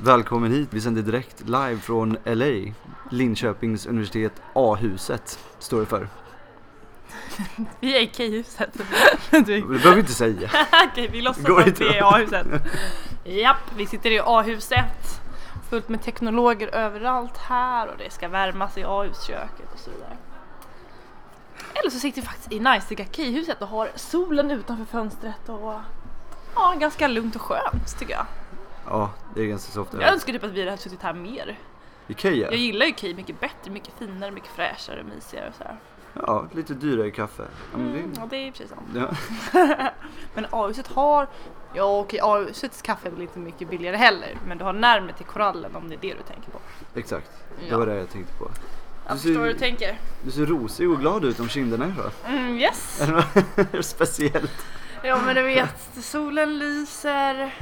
Välkommen hit, vi sänder direkt live från LA. Linköpings universitet A-huset står det för. Vi är i K-huset. Det behöver vi inte säga. Okej, vi låtsas Går att inte vi är i. A-huset. Japp, vi sitter i A-huset. Fullt med teknologer överallt här och det ska värmas i A-husköket och så vidare. Eller så sitter vi faktiskt i najsiga K-huset och har solen utanför fönstret och ja, ganska lugnt och skönt tycker jag. Ja, det är ganska så ofta. Jag önskar typ att vi hade suttit här mer. Ikea? Jag gillar ju K mycket bättre, mycket finare, mycket fräschare, mysigare och så här. Ja, lite dyrare kaffe. Ja, men Mm, det... ja, det är precis sant. ja. Men A-huset har, ja okej A-husets kaffe är väl inte mycket billigare heller men du har närmare till korallen om det är det du tänker på. Exakt, det var det jag tänkte på. Jag Du förstår ser- vad du tänker. Du ser rosig och glad ut om kinderna idag. Mm, yes! Är det något speciellt? Ja men du vet, solen lyser,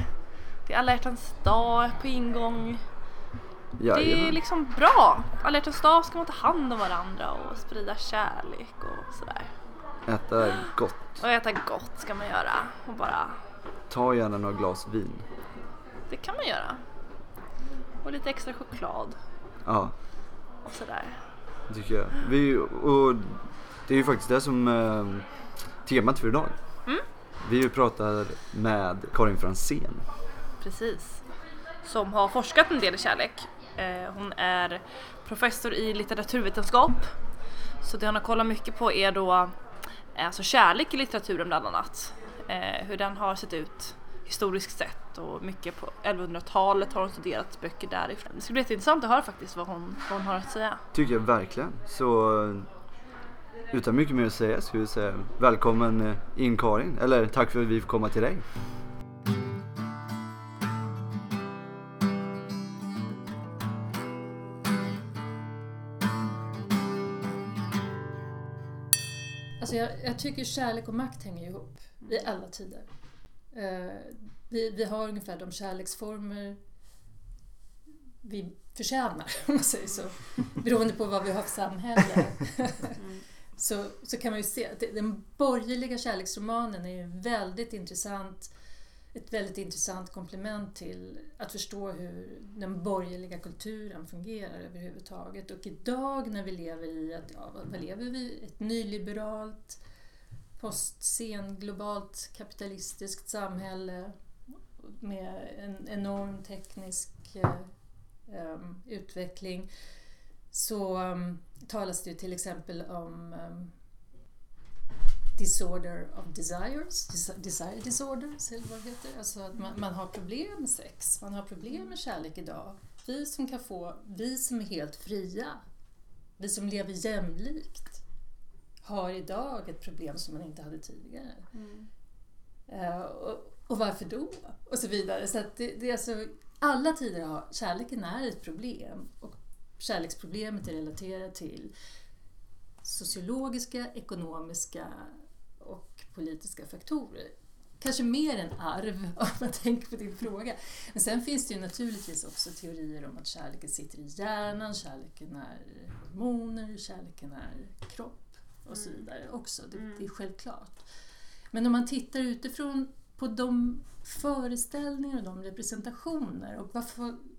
det är alla hjärtans dag på ingång. Det är liksom bra. Alla hjärtans dag ska man ta hand om varandra och sprida kärlek och sådär. Äta gott. Och äta gott ska man göra och bara, Ta gärna några glas vin. det kan man göra. Och lite extra choklad Ja, och sådär. det tycker jag. Vi, och det är ju faktiskt det som eh, temat för idag. Mm. Vi pratar med Karin Fransén. Precis. Som har forskat en del i kärlek. Eh, hon är professor i litteraturvetenskap. Så det hon har kollat mycket på är då eh, alltså kärlek i litteraturen bland annat. Eh, hur den har sett ut historiskt sett och mycket på 1100-talet har hon studerat böcker därifrån. Det ska bli jätteintressant att höra faktiskt vad hon, vad hon har att säga. Tycker jag verkligen. Så utan mycket mer att säga skulle jag säga välkommen in Karin. Eller tack för att vi får komma till dig. Alltså jag, jag tycker kärlek och makt hänger ihop i alla tider. Eh, vi, vi har ungefär de kärleksformer vi förtjänar, om man säger så. Beroende på vad vi har för samhälle. så, så kan man ju se att den borgerliga kärleksromanen är ju väldigt intressant ett väldigt intressant komplement till att förstå hur den borgerliga kulturen fungerar överhuvudtaget. Och idag när vi lever i ett, ja, vad lever vi? Ett nyliberalt, postscen, globalt kapitalistiskt samhälle med en enorm teknisk eh, utveckling så um, talas det ju till exempel om um, disorder of desires, des- desire disorders eller vad det heter. Alltså att man, man har problem med sex, man har problem med kärlek idag. Vi som kan få, vi som är helt fria, vi som lever jämlikt har idag ett problem som man inte hade tidigare. Eh, och, och varför då? Och så vidare. Så det, det är alltså, alla tider har, kärleken är ett problem och kärleksproblemet är relaterat till sociologiska, ekonomiska politiska faktorer. Kanske mer än arv om man tänker på din fråga. Men sen finns det ju naturligtvis också teorier om att kärleken sitter i hjärnan, kärleken är hormoner, kärleken är kropp och så vidare också. Det, det är självklart. Men om man tittar utifrån på de föreställningar och de representationer och vad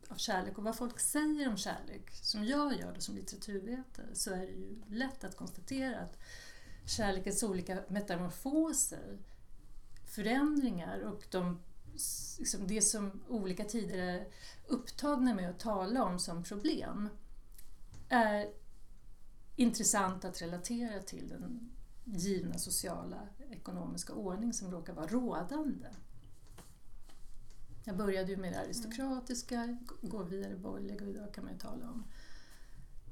av kärlek och vad folk säger om kärlek, som jag gör det som litteraturvetare, så är det ju lätt att konstatera att kärlekens olika metamorfoser, förändringar och de, liksom det som olika tider är upptagna med att tala om som problem är intressant att relatera till den givna sociala ekonomiska ordning som råkar vara rådande. Jag började ju med det aristokratiska, g- går vidare borgerliga och idag kan man ju tala om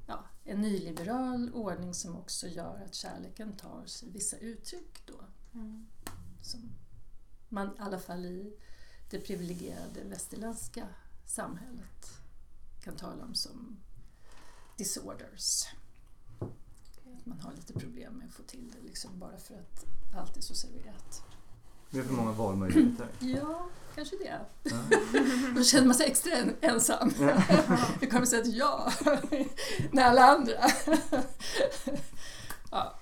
ja, en nyliberal ordning som också gör att kärleken tar sig vissa uttryck då. Som man i alla fall i det privilegierade västerländska samhället kan tala om som disorders. Att man har lite problem med att få till det liksom bara för att allt är så serverat. Vi har för många valmöjligheter. Ja, kanske det. Ja. Då känner man sig extra en- ensam. Ja. Det kommer säga ett ja när alla andra. ja.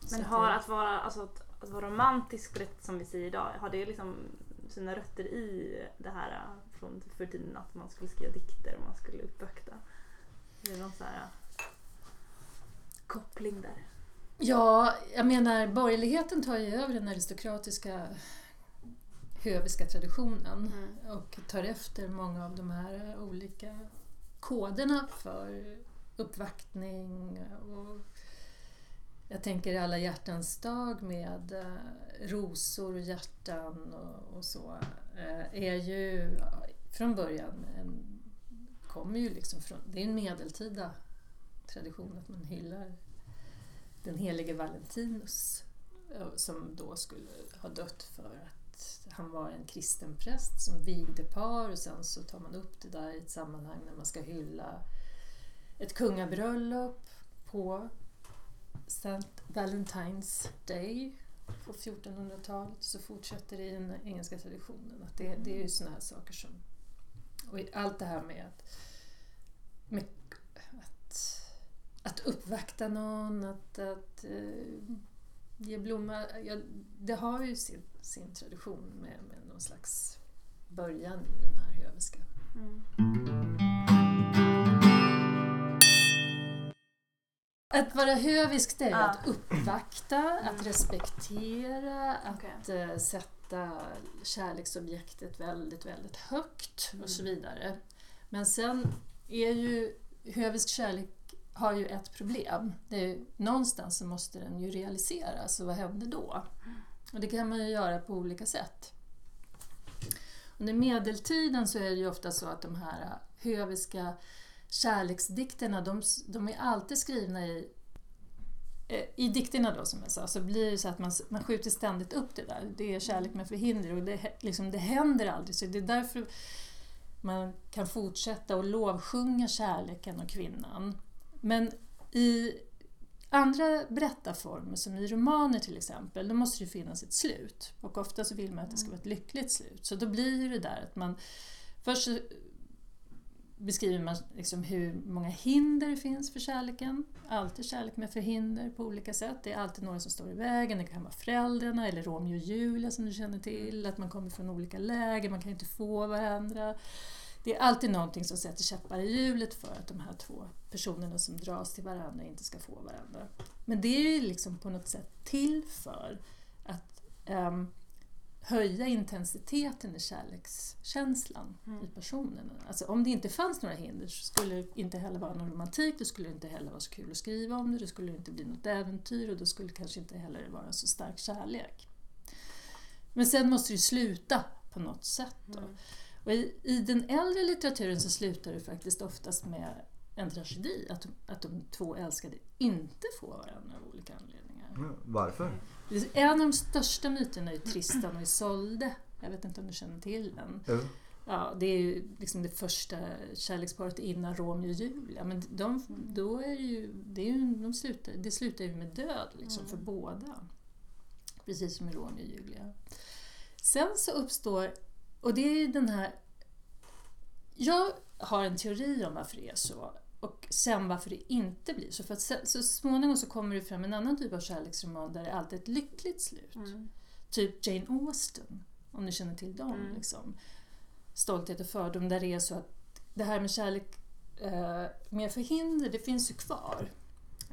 Så Men att har det- att vara, alltså, att, att vara romantisk på det som vi säger idag, har det liksom sina rötter i det här äh, från för tiden att man skulle skriva dikter och man skulle uppvakta. Är det någon sån här koppling där? Ja, jag menar borgerligheten tar ju över den aristokratiska höviska traditionen Mm. och tar efter många av de här olika koderna för uppvaktning och jag tänker alla hjärtans dag med eh, rosor och hjärtan och, och så eh, är ju från början en, kommer ju liksom från, det är en medeltida tradition att man hyllar den helige Valentinus eh, som då skulle ha dött för att han var en kristen präst som vigde par och sen så tar man upp det där i ett sammanhang när man ska hylla ett kungabröllop på St. Valentine's Day på 1400-talet så fortsätter det i den engelska traditionen. Att det, det är ju såna här saker som... Och allt det här med att, med att, att uppvakta någon, att, att eh, ge blomma. Ja, det har ju sin, sin tradition med, med någon slags början i den här höviska. Att vara hövisk det är Ja. att uppvakta, att respektera, Okej. att eh, sätta kärleksobjektet väldigt, väldigt högt och så vidare. Men sen är ju hövisk kärlek har ju ett problem. Det är ju, någonstans så måste den ju realiseras och vad händer då? Och det kan man ju göra på olika sätt. Under medeltiden så är det ju ofta så att de här äh, höviska kärleksdikterna, de, de är alltid skrivna i eh, i dikterna då som jag sa så blir det så att man, man skjuter ständigt upp det där. Det är kärlek med förhinder och det, liksom, det händer aldrig. Så det är därför man kan fortsätta att lovsjunga kärleken och kvinnan. Men i andra berättarformer, som i romaner till exempel, då måste det finnas ett slut. Och ofta så vill man att det ska vara ett lyckligt slut. Så då blir det där att man först beskriver man liksom hur många hinder det finns för kärleken. Alltid kärlek med förhinder på olika sätt. Det är alltid några som står i vägen. Det kan vara föräldrarna eller Romeo och Julia som du känner till. Att man kommer från olika läger, man kan inte få varandra. Det är alltid någonting som sätter käppar i hjulet för att de här två personerna som dras till varandra inte ska få varandra. Men det är ju liksom på något sätt till för att ehm, höja intensiteten i kärlekskänslan i personen. Alltså om det inte fanns några hinder så skulle det inte heller vara någon romantik, det skulle inte heller vara så kul att skriva om det, det skulle inte bli något äventyr och då skulle det kanske inte heller vara så stark kärlek. Men sen måste det ju sluta på något sätt. Då. Och i, I den äldre litteraturen så slutar det faktiskt oftast med en tragedi, att, de- att de två älskade inte får varandra av olika anledningar. Mm, Varför? En av de största myterna är ju Tristan och Isolde. Jag vet inte om du känner till den. Jo. Ja, det är ju liksom det första kärleksparet innan Romeo och Julia. Men de, då är det ju, det, är ju, de slutar, det slutar ju med död liksom, för båda. Precis som i Romeo och Julia. Sen så uppstår, och det är ju den här... Jag har en teori om varför det är så. Och sen varför det inte blir så. För att så, så småningom så kommer det fram en annan typ av kärleksroman där det alltid är ett lyckligt slut. Typ Jane Austen, om ni känner till dem. Mm. Liksom. Stolthet och fördom, där det är så att det här med kärlek eh, med förhinder, det finns ju kvar.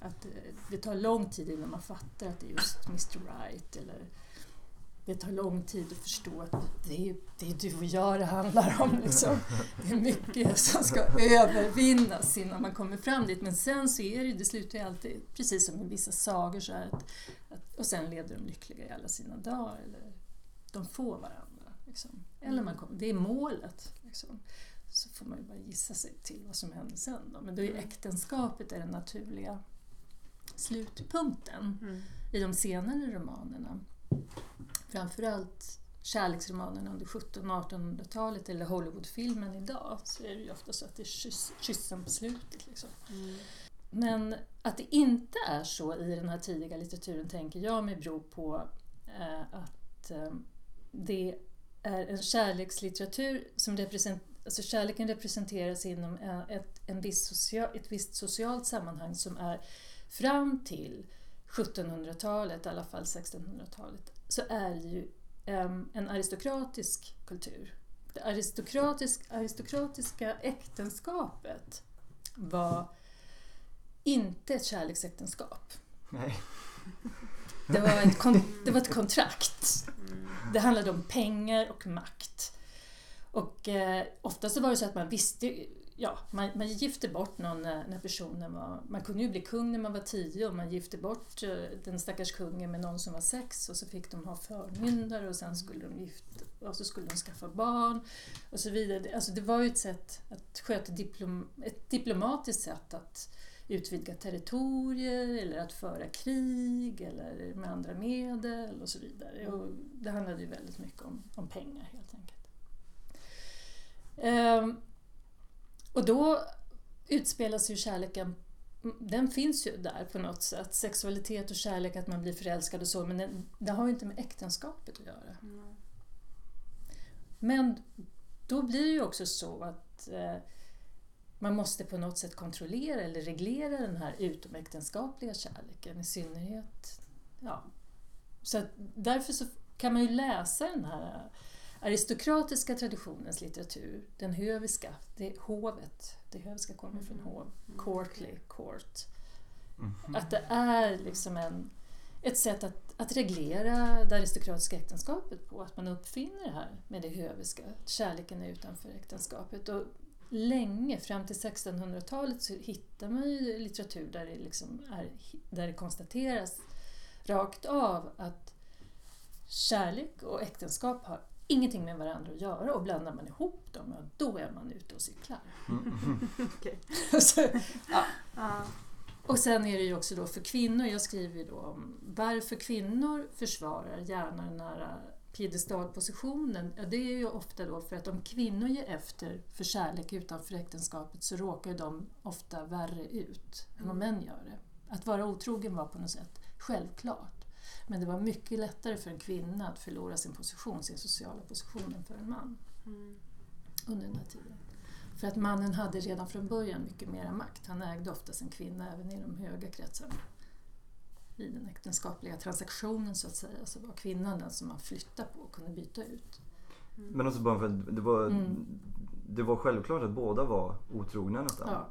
Att eh, det tar lång tid innan man fattar att det är just Mr Right eller det tar lång tid att förstå att det är, det är du och jag det handlar om. Liksom. Det är mycket som ska övervinnas innan man kommer fram dit. Men sen så är det, det slutar ju alltid, precis som i vissa sagor, så att, att, och sen lever de lyckliga i alla sina dagar. Eller de får varandra. Liksom. Eller man kommer, det är målet. Liksom. Så får man ju bara gissa sig till vad som händer sen. Då. Men då är äktenskapet är den naturliga slutpunkten i de senare romanerna. Framförallt kärleksromanerna under 1700 och 1800-talet eller Hollywoodfilmen idag så är det ju ofta så att det är kyss, kyssen på slutet. Liksom. Men att det inte är så i den här tidiga litteraturen tänker jag mig beror på eh, att eh, det är en kärlekslitteratur som representerar Alltså kärleken representeras inom eh, ett, en viss social, ett visst socialt sammanhang som är fram till 1700-talet, i alla fall 1600-talet, så är det ju em, en aristokratisk kultur. det aristokratisk, aristokratiska äktenskapet var inte ett kärleksäktenskap. Nej. Det var ett, kon, det var ett kontrakt. Det handlade om pengar och makt. Och eh, ofta så var det så att man visste, ja, man, man gifte bort någon när, när personen var, man kunde ju bli kung när man var tio och man gifte bort eh, den stackars kungen med någon som var sex och så fick de ha förmyndare och sen skulle de gifta och så skulle de skaffa barn och så vidare. Alltså det var ju ett sätt att sköta diplom, ett diplomatiskt sätt att utvidga territorier eller att föra krig eller med andra medel och så vidare. Och det handlade ju väldigt mycket om, om pengar helt enkelt. Ehm, och då utspelas ju kärleken den finns ju där på något sätt. Sexualitet och kärlek, att man blir förälskad och så, men den, det har ju inte med äktenskapet att göra. Mm. Men då blir det ju också så att eh, man måste på något sätt kontrollera eller reglera den här utomäktenskapliga kärleken i synnerhet. Ja. Så därför så kan man ju läsa den här aristokratiska traditionens litteratur, den höviska, det är hovet, det höviska kommer från hov, courtly, court. Mhm. Att det är liksom en, ett sätt att, att reglera det aristokratiska äktenskapet på, att man uppfinner det här med det höviska, att kärleken är utanför äktenskapet. Och länge, fram till 1600-talet, så hittar man ju litteratur där det, liksom är, där det konstateras rakt av att kärlek och äktenskap har ingenting med varandra att göra och blandar man ihop dem, ja, då är man ute och cyklar. Okej. så, ja. Ja. Och sen är det ju också då för kvinnor, jag skriver ju då om varför kvinnor försvarar gärna den här piedestalpositionen. Ja, det är ju ofta då för att om kvinnor ger efter för kärlek utanför äktenskapet så råkar de ofta värre ut än vad män gör det. Att vara otrogen var på något sätt självklart. Men det var mycket lättare för en kvinna att förlora sin position, sin sociala position än för en man Mm. under den här tiden. För att mannen hade redan från början mycket mera makt. Han ägde oftast en kvinna även i de höga kretsarna. I den äktenskapliga transaktionen så att säga så var kvinnan den som man flyttade på och kunde byta ut. Men också bara för att det var, Mm. det var självklart att båda var otrogna nästan. Ja,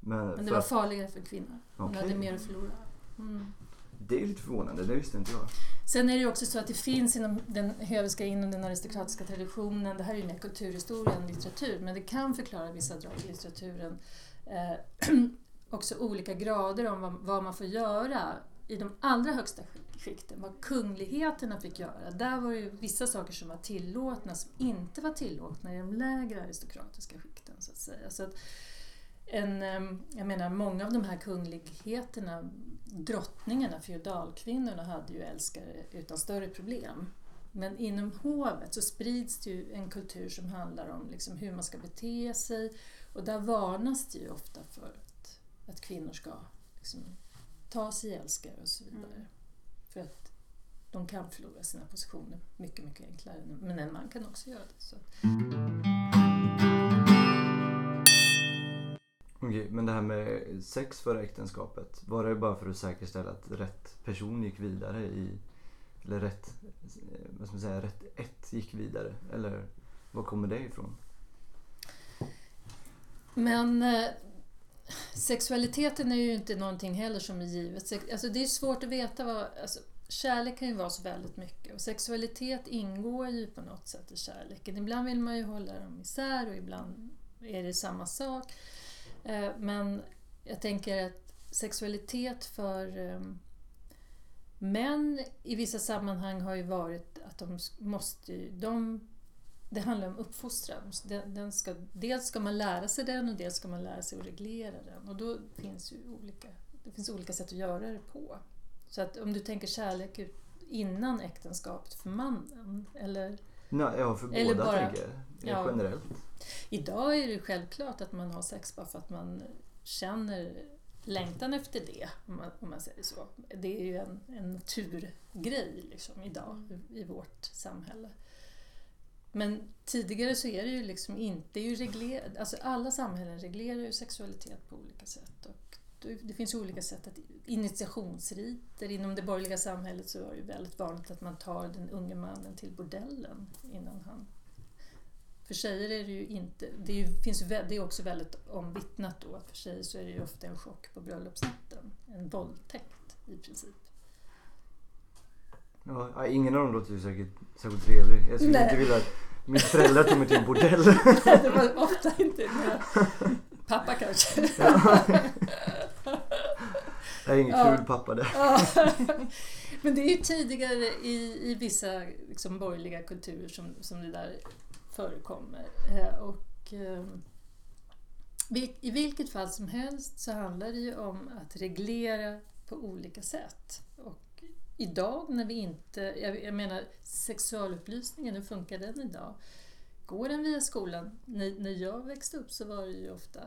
Men, men det var farligare för kvinnor. Hon hade mer att förlora. Mm det är lite förvånande, det visste inte jag. Sen är det ju också så att det finns inom den höviska, inom den aristokratiska traditionen, det här är ju mer kulturhistoria än litteratur, men det kan förklara vissa drag i litteraturen. Eh, också olika grader om vad, vad man får göra i de allra högsta skikten, vad kungligheterna fick göra. Där var det ju vissa saker som var tillåtna som inte var tillåtna i de lägre aristokratiska skikten. Så att säga. Så att en, eh, jag menar, många av de här kungligheterna, drottningarna, feodalkvinnorna, hade ju älskare utan större problem. Men inom hovet så sprids det ju en kultur som handlar om liksom hur man ska bete sig och där varnas det ju ofta för att, att kvinnor ska liksom ta sig älskare och så vidare. För att de kan förlora sina positioner mycket, mycket enklare. Men en man kan också göra det. Så. Okej, men det här med sex före äktenskapet. Var det bara för att säkerställa att rätt person gick vidare i... Eller rätt... Eh, vad ska man säga? Rätt ett gick vidare? Eller var kommer det ifrån? Men eh, sexualiteten är ju inte någonting heller som är givet. Sex- Alltså det är svårt att veta vad... Alltså, kärlek kan ju vara så väldigt mycket och sexualitet ingår ju på något sätt i kärleken. Ibland vill man ju hålla dem isär och ibland är det samma sak. Eh, men jag tänker att sexualitet för ehm, män i vissa sammanhang har ju varit att de måste... ju- De, det handlar om uppfostran. Den, den ska, dels ska man lära sig den och dels ska man lära sig att reglera den. Och då finns ju olika, det finns olika sätt att göra det på. Så att om du tänker kärlek ut- innan äktenskapet för mannen, eller Nej, ja, för Eller båda bara- tänker jag. ja. Generellt. Idag är det självklart att man har sex bara för att man känner längtan efter det, om man, om man säger så. Det är ju en, en naturgrej liksom, idag i, i vårt samhälle. Men tidigare så är det ju liksom inte ju reglerat, alltså alla samhällen reglerar ju sexualitet på olika sätt. Och det- finns olika sätt att initiationsriter. Inom det borgerliga samhället så är det ju väldigt vanligt att man tar den unge mannen till bordellen innan han För tjejer är det ju inte, det, är ju, finns det är också väldigt omvittnat då att för tjejer så är det ju ofta en chock på bröllopsnatten. En våldtäkt i princip. Ja, ja, ingen av dem låter ju säkert särskilt trevlig. Jag skulle Nej. inte vilja att mina föräldrar tog mig till en bordell. det var ofta inte pappa kanske. Jag är ingen Ja. kul pappa där. Ja. Men det är ju tidigare i, i vissa liksom, borgerliga kulturer som, som det där förekommer. Eh, Och, eh, vil- I vilket fall som helst så handlar det ju om att reglera på olika sätt. Och idag när vi inte, jag, jag menar sexualupplysningen, hur funkar den idag? Går den via skolan? När, när jag växte upp så var det ju ofta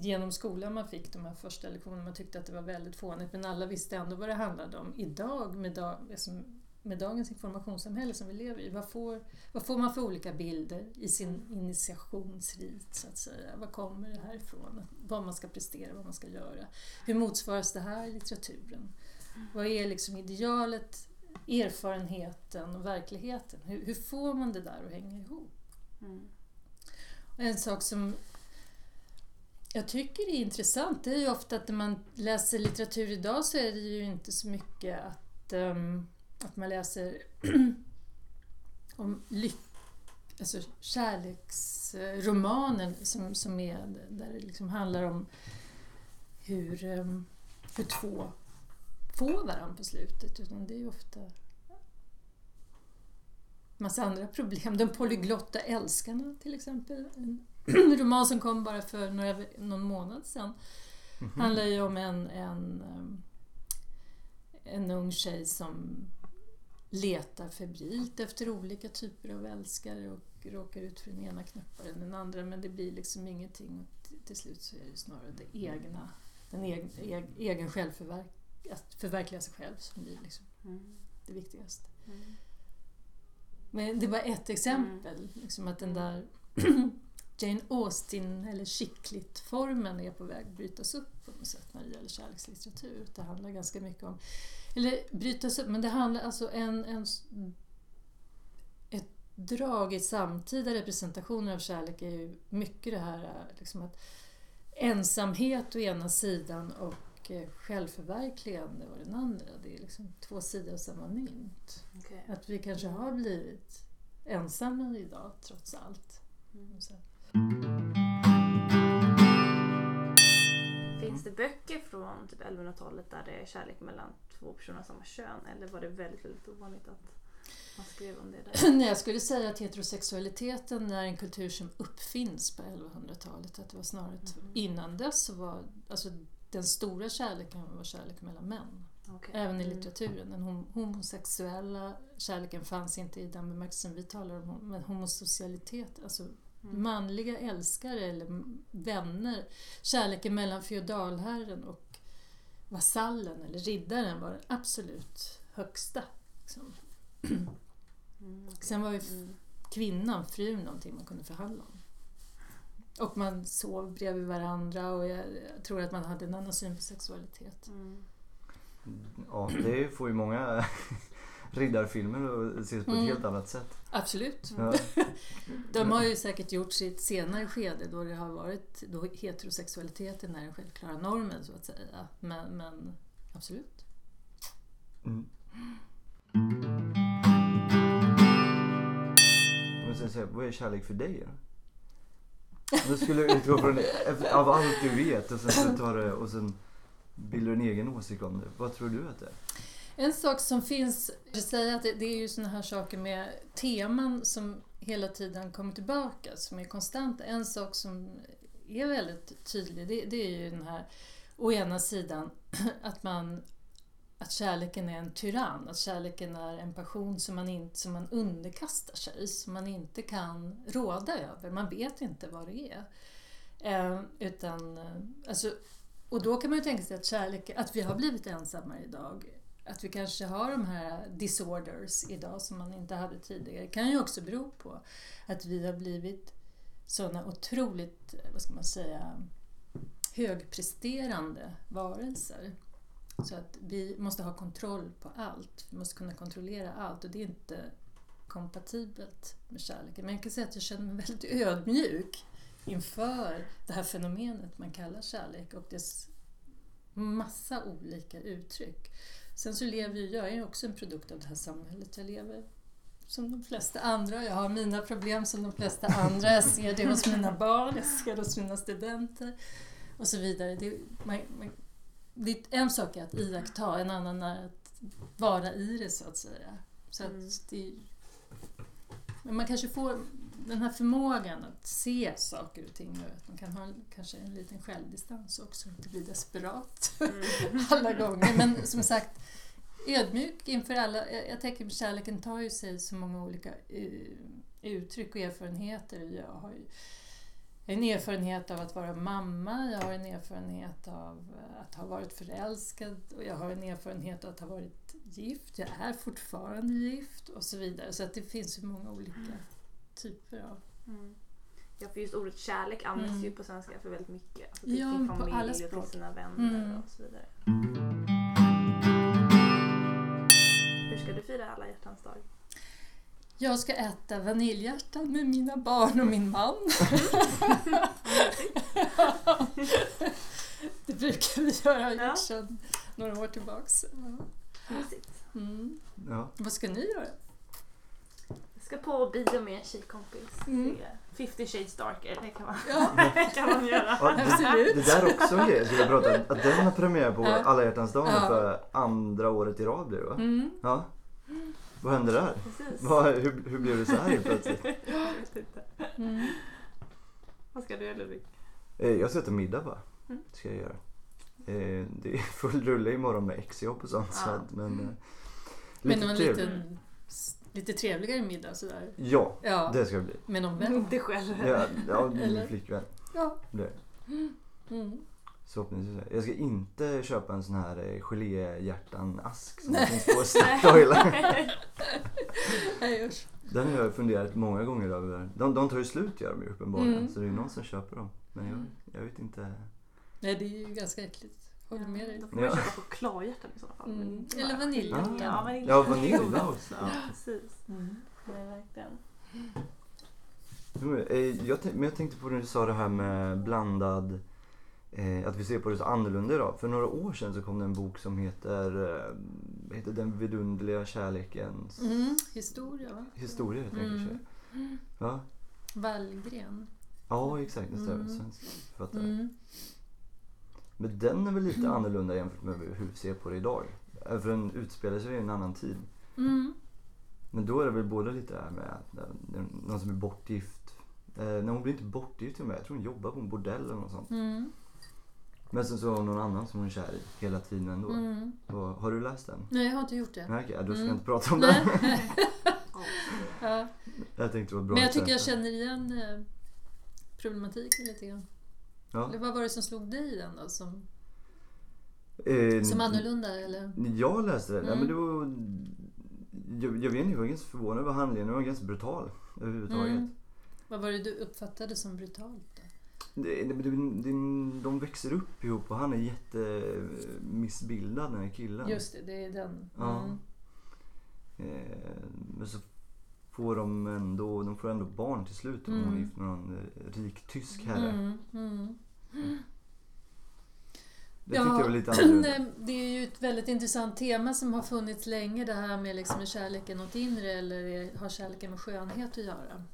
genom skolan man fick de här första lektionerna. Man tyckte att det var väldigt fånigt men alla visste ändå vad det handlade om. Idag med, dag, alltså med dagens informationssamhälle som vi lever i, vad får, vad får man för olika bilder i sin initiationsrit så att säga? Vad kommer det här ifrån? Vad man ska prestera, vad man ska göra. Hur motsvaras det här i litteraturen? Vad är liksom idealet, erfarenheten och verkligheten? Hur, hur får man det där att hänga ihop? Mm. En sak som jag tycker det är intressant det är ju ofta att när man läser litteratur idag så är det ju inte så mycket att, um, att man läser om alltså kärleksromanen som, som är, där det liksom handlar om hur, ehm, hur två får varandra på slutet. Utan det är ju ofta massa andra problem. De polyglotta älskarna till exempel. En roman som kom bara för några, någon månad sedan. handlar ju om en, en, um, en ung tjej som letar febrilt efter olika typer av älskare och råkar ut för den ena knappare än den andra men det blir liksom ingenting och till- till slut så är det snarare det egna, den egen, egen, egen självförverk, att förverkliga sig själv som blir liksom Mm. det viktigaste. Mm. Men det var ett exempel, liksom att den där Jane Austen eller chicklit-formen är på väg att brytas upp på något sätt när det gäller kärlekslitteratur. Det handlar ganska mycket om, eller brytas upp, men det handlar alltså en, en ett drag i samtida representationer av kärlek är ju mycket det här liksom att ensamhet å ena sidan och eh, självförverkligande å den andra. Det är liksom två sidor av samma mynt. Okej. Att vi kanske har blivit ensamma idag trots allt. Mm. Finns det böcker från typ 1100-talet där det är kärlek mellan två personer av samma kön eller var det väldigt, väldigt ovanligt att man skrev om det där? Nej, jag skulle säga att heterosexualiteten är en kultur som uppfinns på 1100-talet. Att det var snarare Mhm. innan dess var alltså, den stora kärleken var kärlek mellan män. Okej. Även i Mm. litteraturen. Den hom- homosexuella kärleken fanns inte i den bemärkelsen vi talar om. Men homosocialitet, alltså Mm. manliga älskare eller vänner. Kärleken mellan feodalherren och vasallen eller riddaren var den absolut högsta. Liksom. Mm, okej. Sen var ju Mm. kvinnan, frun, någonting man kunde förhandla om. Och man sov bredvid varandra och jag, jag tror att man hade en annan syn på sexualitet. Mm. Ja, det får ju många riddarfilmer ses på ett Mm. helt annat sätt. Absolut. Ja. De har ju säkert gjort sitt senare skede då det har varit då heterosexualiteten är den självklara normen så att säga. Men, men absolut. Mm. Men sen säga, vad är kärlek för dig då? Du skulle utgå från av allt du vet och sen så tar det och sen bildar du en egen åsikt om det. Vad tror du att det är? En sak som finns, jag säga att det, är ju såna här saker med teman som hela tiden kommer tillbaka, som är konstanta. En sak som är väldigt tydlig, det, det är ju den här, å ena sidan, att man att kärleken är en tyrann, att kärleken är en passion som man, inte, som man underkastar sig, som man inte kan råda över. Man vet inte vad det är. Eh, utan, eh, alltså, och då kan man ju tänka sig att kärlek, att vi har blivit ensamma idag, att vi kanske har de här disorders idag som man inte hade tidigare, kan ju också bero på att vi har blivit sådana otroligt, vad ska man säga, högpresterande varelser. Så att vi måste ha kontroll på allt. Vi måste kunna kontrollera allt och det är inte kompatibelt med kärleken. Men jag kan säga att jag känner mig väldigt ödmjuk inför det här fenomenet man kallar kärlek och dess massa olika uttryck. Sen så lever ju jag, jag är också en produkt av det här samhället. Jag lever som de flesta andra. Jag har mina problem som de flesta andra. Jag ser det hos mina barn, jag ser det hos mina studenter och så vidare. Det, man, man, det är en sak är att iaktta, en annan är att vara i det så att säga. Så att Mm. det, men man kanske får den här förmågan att se saker och ting och att man kan ha en, kanske en liten självdistans också, inte bli desperat Mm. alla gånger. Men som sagt, ödmjuk inför alla. Jag, jag tänker att kärleken tar ju sig så många olika eh, uttryck och erfarenheter. Jag har ju en erfarenhet av att vara mamma, jag har en erfarenhet av eh, att ha varit förälskad och jag har en erfarenhet av att ha varit gift. Jag är fortfarande gift och så vidare. Så att det finns ju många olika typer av... Mm. Ja, för just ordet kärlek används Mm. ju på svenska för väldigt mycket. Alltså till Ja, sin på familj alla och språk. till sina vänner Mm. och så vidare. Hur ska du fira alla hjärtans dag? Jag ska äta vaniljhjärtan med mina barn och min man. det brukar vi göra, har Ja. gjort sedan några år tillbaks. Ja. Mm. Ja. Vad ska ni göra? Ska på bio med en tjejkompis. Mm. Se 50 shades darker, det kan man, Ja, det kan man göra. Ja, det, det där är också en grej jag skulle prata om. Att den har premiär på Ja. alla hjärtans dag Ja. för andra året i rad blir det va? mm. Ja. Vad hände där? Vad, hur, hur blev det så här helt plötsligt? Jag vet inte. Mm. Vad ska du göra Ludvig? Eh, Jag ska äta middag bara. Mm. Ska jag göra. Eh, Det är full rulle imorgon med exjobb och sånt. Så Ja. att, men, eh, lite någon trevligt. liten, lite trevligare middag sådär. Ja, Ja, det ska det bli. med någon vän. Inte själv. Ja, ja min flickvän. Ja. Det. Mm. Så förhoppningsvis. Jag ska inte köpa en sån här eh, geléhjärtan-ask som Nej. finns på Statoil. Nej, usch. Den har jag funderat många gånger över. De, de tar ju slut gör de ju uppenbarligen. Mm. Så det är någon som köper dem. Men jag, jag vet inte. Nej, det är ju ganska äckligt. Håller med dig. Då får man Ja. köpa chokladhjärtan i sådana fall. Mm. Inte Eller vaniljhjärtan. Ja, vanilj. Ja, vanilj, ja. också. Ja, precis. Mm. Verkligen. Eh, Jag, men jag tänkte på när du sa det här med blandad, eh, att vi ser på det så annorlunda idag. För några år sedan så kom det en bok som heter, eh, heter Den vidunderliga kärlekens Mm. Historia, va? historia. Heter den Mm. kanske. Ja. Wallgren. ja, exakt. Det stämmer. Mm. Svensk författare. Mm. Men den är väl lite annorlunda jämfört med hur vi ser på det idag. Eh, För den utspelar sig i en annan tid. Mm. Men då är det väl både lite det här med eh, någon som är bortgift. Eh, nej, hon blir inte bortgift till och med. Jag tror hon jobbar på en bordell eller något sånt. Mm. Men sen så har hon någon annan som hon är kär i hela tiden ändå. Mm. Och, har du läst den? Nej, jag har inte gjort det. Nej okej, då ska Mm. jag inte prata om den. ja. Jag tänkte det var bra Men jag tycker jag känner igen problematiken lite grann. Ja. Eller vad var det som slog dig i den då? Som, Eh, som annorlunda eller? Jag läste den. Ja, Mm. men det var, jag, jag vet inte, jag var ganska förvånad över handlingen. Den var ganska brutal överhuvudtaget. Mm. Vad var det du uppfattade som brutalt då? Det, det, det, de växer upp ihop och han är jättemissbildad den här killen. Just det, det är den. Ja. Mm. Eh, men så får de ändå, de får ändå barn till slut. Och Hon är Mm. gift med någon eh, rik tysk herre. Mm. Mm. Det tyckte jag var lite annorlunda. det är ju ett väldigt intressant tema som har funnits länge det här med liksom, är kärleken något inre eller har kärleken med skönhet att göra?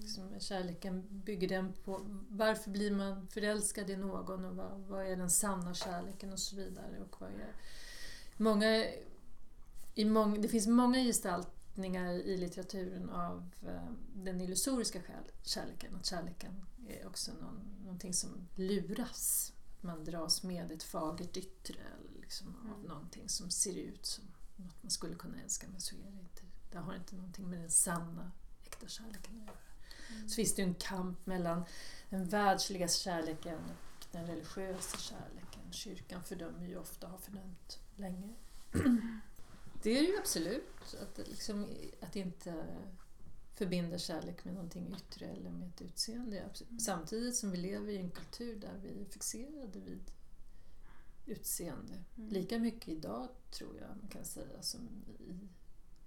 Liksom, är kärleken, bygger den på, varför blir man förälskad i någon och vad, vad är den sanna kärleken och så vidare. Och vad är, många, i mång, det finns många gestaltningar i litteraturen av eh, den illusoriska kär- kärleken. Att kärleken är också någon, någonting som luras. Man dras med ett fagert yttre eller liksom av Mm. någonting som ser ut som något man skulle kunna älska men så är det inte. Det har inte någonting med den sanna, äkta kärleken att göra. Så finns det ju en kamp mellan den världsliga kärleken och den religiösa kärleken. Kyrkan fördömer ju ofta, har fördömt länge. Det är ju absolut, att, det liksom, att inte förbinda kärlek med någonting yttre eller med ett utseende. Absolut. Samtidigt som vi lever i en kultur där vi är fixerade vid utseende. Mm. Lika mycket idag tror jag man kan säga som i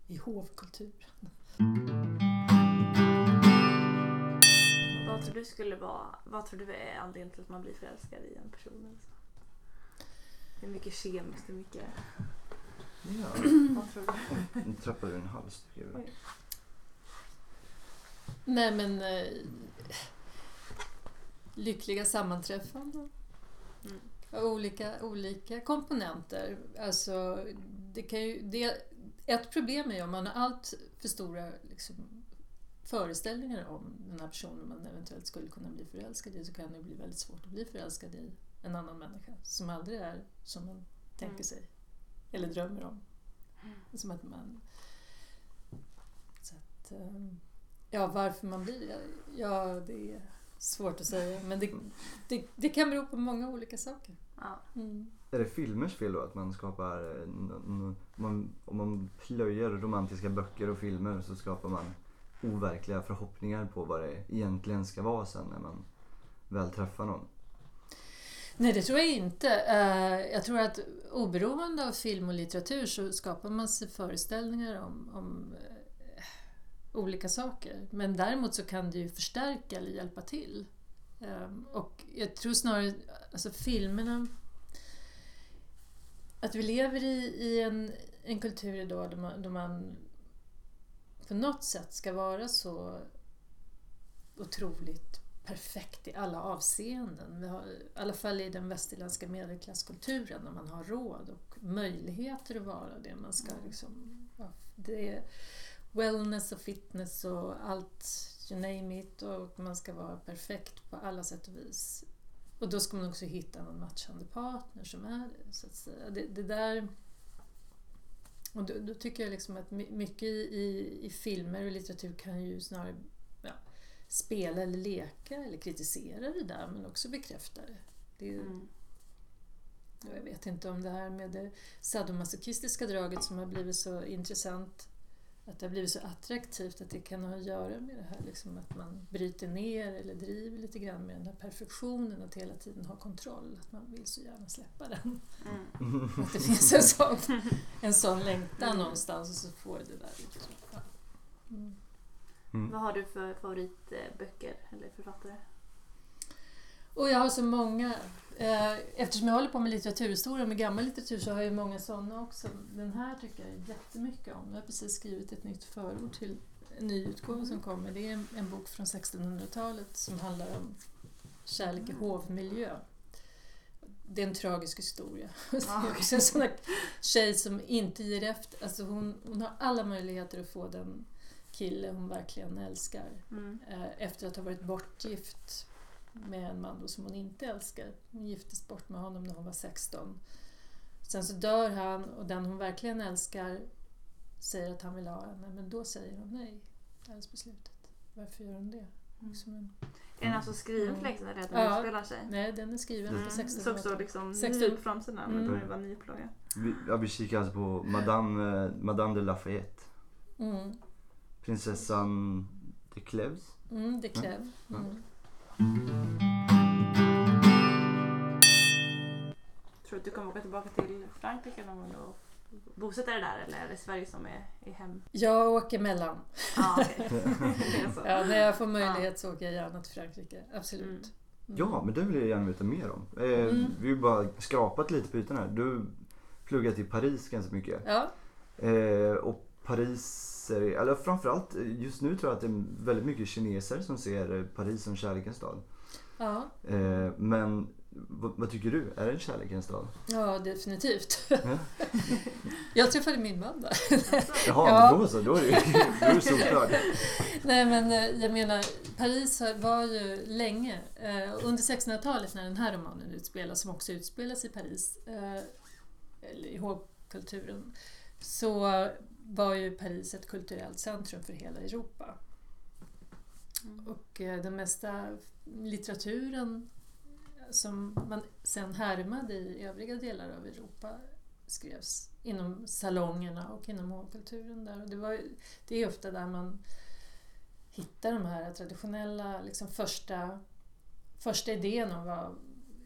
i hovkulturen. Vad tror du skulle vara, vad tror du är anledningen till att man blir förälskad i en person? eller så? Hur mycket kemiskt, hur mycket... Ja. Nu trappar du en hals tycker jag. Oj. Nej men eh, lyckliga sammanträffanden. Mm. Olika, olika komponenter. Alltså, det kan ju, det, ett problem är ju om man har allt för stora liksom, föreställningar om den här personen man eventuellt skulle kunna bli förälskad i så kan det bli väldigt svårt att bli förälskad i en annan människa som aldrig är som man tänker Mm. sig eller drömmer om. Som att man... Så att, ehm, ja, varför man blir det? Ja, det är svårt att säga. Men det, det, det kan bero på många olika saker. Ja. Mm. Är det filmers fel då att man skapar, eh, man, om man plöjer romantiska böcker och filmer så skapar man overkliga förhoppningar på vad det egentligen ska vara sen när man väl träffar någon. Nej, det tror jag inte. Eh, jag tror att oberoende av film och litteratur så skapar man sig föreställningar om, om eh, olika saker. Men däremot så kan det ju förstärka eller hjälpa till. Ehm, och jag tror snarare, alltså filmerna... Att vi lever i, i en, en kultur idag där man, där man på något sätt ska vara så otroligt perfekt i alla avseenden. Vi har, I alla fall i den västerländska medelklasskulturen när man har råd och möjligheter att vara det. Man ska liksom, ja, det är wellness och fitness och allt, you name it. Och man ska vara perfekt på alla sätt och vis. Och då ska man också hitta en matchande partner som är det. Så att säga. Det, det där... Och då, då tycker jag liksom att my- mycket i, i filmer och litteratur kan ju snarare spela eller leka eller kritisera det där men också bekräfta det. det är, ju- Mm. Jag vet inte om det här med det sadomasochistiska draget som har blivit så intressant att det har blivit så attraktivt att det kan ha att göra med det här liksom att man bryter ner eller driver lite grann med den här perfektionen att hela tiden ha kontroll. Att man vill så gärna släppa den. Mm. Att det finns en sån, en sån längtan någonstans och så får det där. Liksom. Ja. Mm. Mm. Vad har du för favoritböcker eller författare? Och jag har så många. eh, Eftersom jag håller på med litteraturhistoria, med gammal litteratur, så har jag många sådana också. Den här tycker jag jättemycket om. Jag har precis skrivit ett nytt förord till en ny utgåva som kommer. Det är en, en bok från 1600-talet som handlar om kärlek i hovmiljö. Det är en tragisk historia. Det är också en sån där tjej som inte ger efter. Alltså hon, hon har alla möjligheter att få den kille hon verkligen älskar Mm. eh, efter att ha varit bortgift med en man då som hon inte älskar. Hon giftes bort med honom när hon var 16. Sen så dör han och den hon verkligen älskar säger att han vill ha henne men då säger hon nej alldeles på slutet. Varför gör hon det? Liksom en, Är den alltså skriven Mm. för länge sedan eller att den Ja. utspelar sig? nej, den är skriven Mm. på Det såg så 1600-talet. liksom 60. ny på framsidan Mm. men det var ny upplaga. Vi, ja, vi kikar alltså på Madame, eh, Madame de Lafayette. Mm. Prinsessan de Cleves. Mm, det kräv. Ja. Mm. Tror du att du kommer åka tillbaka till Frankrike någon gång och bosätta dig där eller är det Sverige som är, är hem? Jag åker mellan. Är så. Ja, när jag får möjlighet så åker jag gärna till Frankrike. Absolut. Mm. Mm. Ja, men det vill jag gärna veta mer om. Eh, Mm. Vi har bara skrapat lite på ytan här. Du pluggat i Paris ganska mycket. Ja, Eh, och Paris, är, eller framförallt eh, just nu tror jag att det är väldigt mycket kineser som ser eh, Paris som kärlekens stad. ja. Eh, men vad, vad tycker du? Är det en kärlekens stad? Ja, definitivt. Ja. Jag träffade min man där. Jaha, Ja. då så. Då är det solklart. Nej, men jag menar, Paris var ju länge, under 1600-talet när den här romanen utspelas, som också utspelas i Paris, eller i hovkulturen, så var ju Paris ett kulturellt centrum för hela Europa. Mm. Och eh, den mesta litteraturen som man sen härmade i övriga delar av Europa skrevs inom salongerna och inom hovkulturen där. Och det, var, det är ofta där man hittar de här traditionella liksom första, första idén om vad,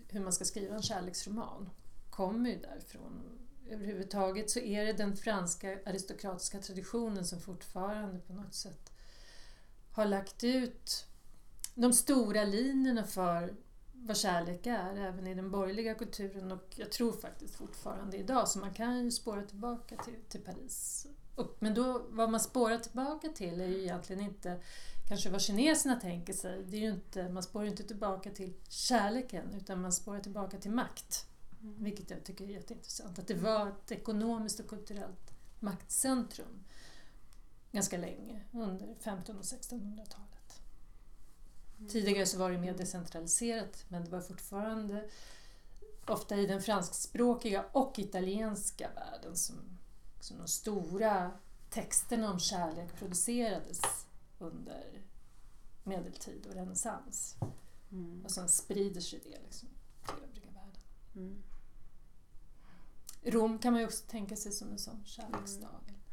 hur man ska skriva en kärleksroman. Kommer ju därifrån överhuvudtaget så är det den franska aristokratiska traditionen som fortfarande på något sätt har lagt ut de stora linjerna för vad kärlek är, även i den borgerliga kulturen och jag tror faktiskt fortfarande idag, så man kan ju spåra tillbaka till, till Paris. Och, men då, vad man spårar tillbaka till är ju egentligen inte kanske vad kineserna tänker sig. Det är ju inte, man spårar ju inte tillbaka till kärleken utan man spårar tillbaka till makt. Vilket jag tycker är jätteintressant. Att det var ett ekonomiskt och kulturellt maktcentrum ganska länge under 1500 och 1600-talet. Tidigare så var det mer decentraliserat men det var fortfarande ofta i den franskspråkiga och italienska världen som, som de stora texterna om kärlek producerades under medeltid och renässans. Mm. Och sen sprider sig det liksom till övriga världen. Mm. Rom kan man ju också tänka sig som en sån kärleksstad.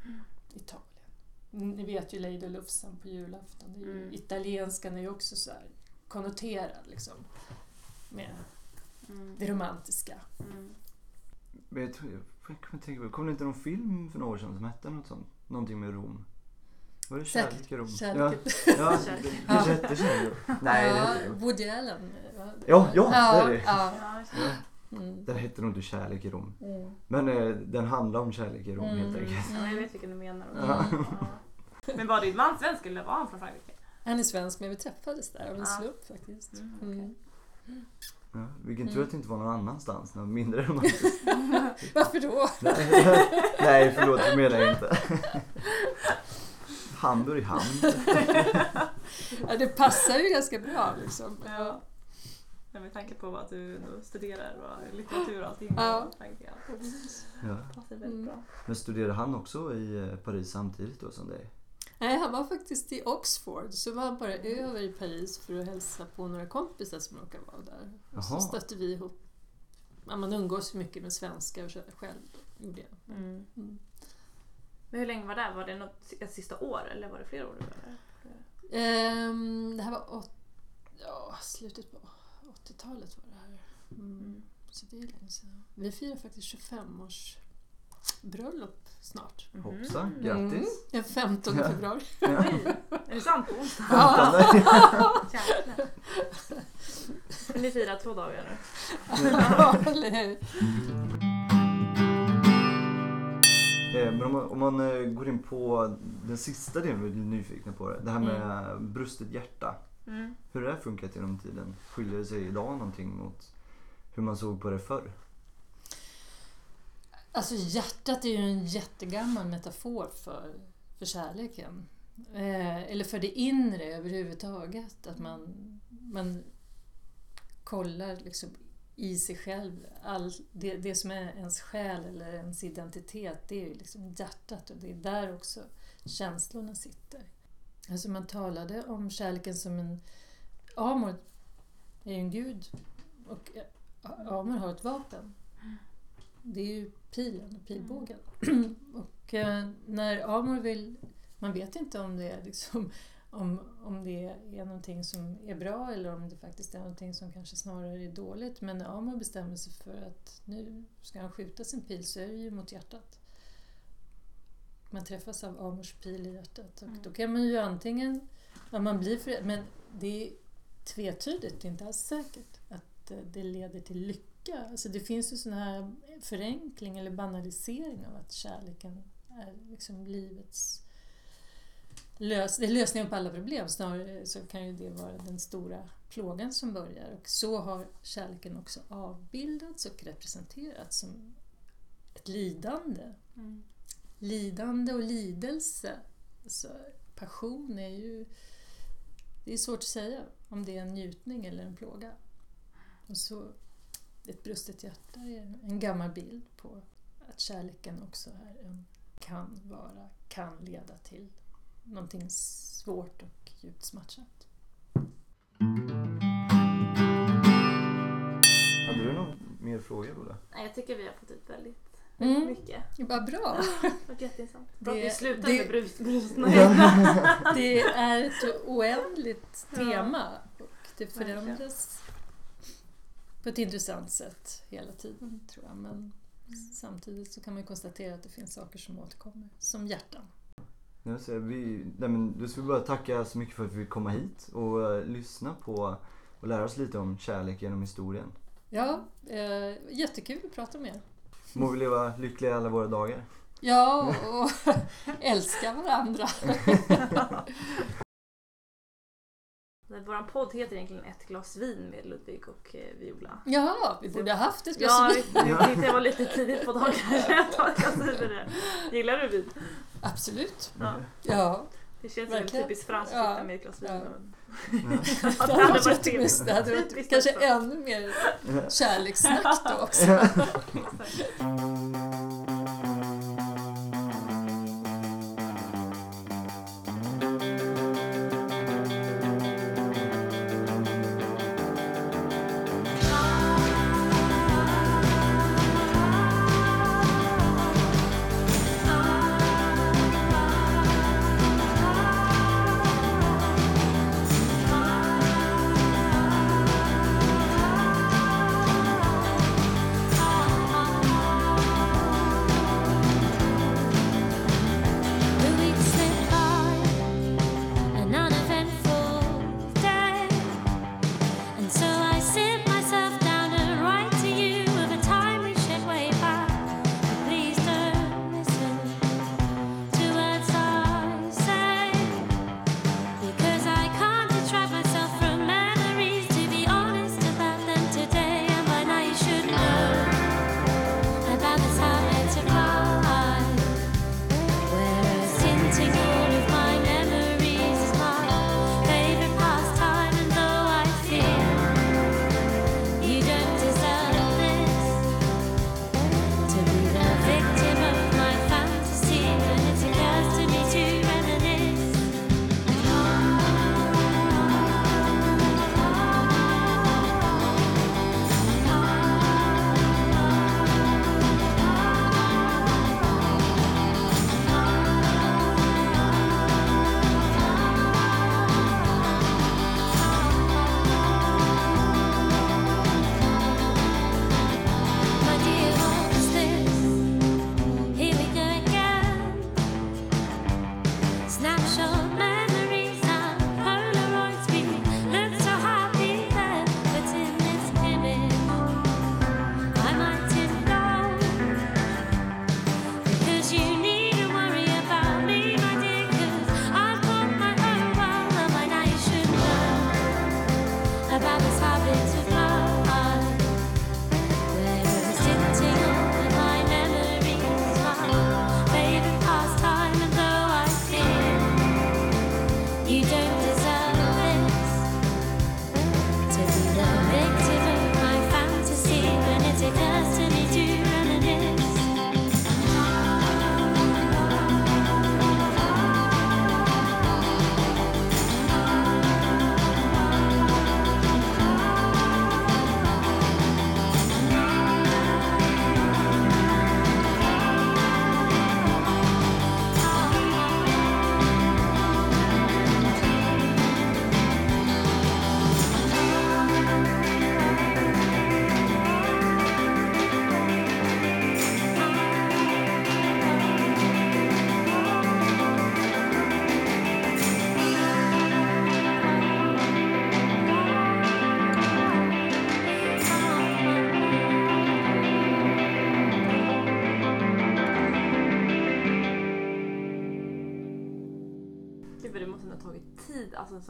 Mm. Italien. Ni vet ju Lady Lufsen på julafton. Det är ju, Mm. Italienskan är ju också så här konnoterad liksom, med Mm. det romantiska. Mm. Men jag tror, jag kommer tänka på, kom det inte någon film för några år sedan som hette något sånt? Någonting med Rom? Var det Säkert. Kärlek i Rom? Kärlek. Ja, ja Kärlek. det hette Kärlek. Nej, det ja, hette det. Woody Allen. va? Ja, ja, det är det. Ja, Ja. Ja, mm. den hette nog inte Kärlek i Rom. Mm. Men eh, den handlar om kärlek i Rom helt Mm. enkelt. ja, jag vet vilken du menar. Ja. Ja. Men var din man svensk eller var han från Frankrike? Han är svensk men vi träffades där av en Ja. slump faktiskt. Mm. Mm. Ja, vilken tur Mm. att det inte var någon annanstans, något mindre romantiskt. Varför då? Nej, Nej, förlåt, det menar jag inte. Hamburg hamn. Ja, det passar ju ganska bra liksom. Ja. Ja, med tanke på att du studerar och litteratur och allting. Ja. så tänkte jag. Ja. Det passar väldigt Mm. bra. Men studerade han också i eh, Paris samtidigt då som dig? Nej, han var faktiskt i Oxford, så var han bara över i Paris för att hälsa på några kompisar som råkade vara där. Och så stötte vi ihop. Man umgås mycket med svenskar själv gjorde jag. Mm. Mm. Men hur länge var det? Var det något, ett sista år eller var det flera år? du var där? Ehm, det här var åt, ja, slutet på 80-talet var det här. Mm. Mm. Så det är länge sedan. Vi firar faktiskt 25 års bröllop snart. Hoppsan, Mm. grattis! Den 15 Ja. februari. Oj, är det sant på onsdag? Ja. Ska ni fira två dagar nu? Ja, eller hur? Eh, Men om man, om man eh, går in på den sista delen vi är nyfikna på, det det här med Mm. brustet hjärta. Mm. Hur har det funkat genom tiden? Skiljer det sig idag någonting mot hur man såg på det förr? Alltså hjärtat är ju en jättegammal metafor för, för kärleken. Eh, eller för det inre överhuvudtaget. Att man, man kollar liksom i sig själv. All, det, det som är ens själ eller ens identitet, det är ju liksom hjärtat och det är där också känslorna sitter. Alltså man talade om kärleken som en... Amor är ju en gud och Amor har ett vapen. Det är ju pilen och pilbågen. och eh, när Amor vill... Man vet inte om det är liksom om, om det är någonting som är bra eller om det faktiskt är någonting som kanske snarare är dåligt. Men när Amor bestämmer sig för att nu ska han skjuta sin pil så är det ju mot hjärtat. Man träffas av Amors pil i hjärtat. Och Mm. då kan man ju antingen... Ja, man blir för, men det är tvetydigt, det är inte alls säkert att eh, det leder till lycka. Alltså det finns ju sån här förenkling eller banalisering av att kärleken är liksom livets lös, det är lösningen på alla problem. Snarare så kan ju det vara den stora plågan som börjar. Och så har kärleken också avbildats och representerats som ett lidande. Mm. Lidande och lidelse. Alltså, passion är ju... Det är svårt att säga om det är en njutning eller en plåga. Och så ett brustet hjärta är en gammal bild på att kärleken också är en, kan vara, kan leda till någonting svårt och djupt smärtsamt. Hade du någon mer frågor Ola? Nej, jag tycker vi har fått ut väldigt Mm. mycket. Vad bra! Det var jätteintressant. Bra att Det- vi slutar med är ett oändligt tema och det förändras på ett intressant sätt hela tiden tror jag. Men Samtidigt så kan man konstatera att det finns saker som återkommer, som hjärtan. Nej, så vi, nej, men då ska vi bara tacka så mycket för att vi fick komma hit och uh, lyssna på och lära oss lite om kärlek genom historien. Ja, eh, jättekul att prata med er. Må vi leva lyckliga alla våra dagar. Ja, och älska varandra. Vår podd heter egentligen Ett glas vin med Ludvig och eh, Viola. Ja, vi borde ha haft ett glas Ja, vin. jag tyckte jag var lite tidigt på dagen. Gillar du vin? Absolut. Ja. Ja, Det känns Verkligen. typiskt franskt att sitta med ett glas vin. Ja. Ja, det hade varit jättemysigt. Det hade varit kanske ännu mer kärlekssnack då också.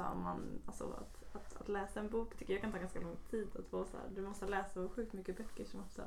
tid alltså, man, alltså, att, att, att läsa en bok tycker jag kan ta ganska lång tid. Att vara så här, du måste läsa sjukt mycket böcker som ofta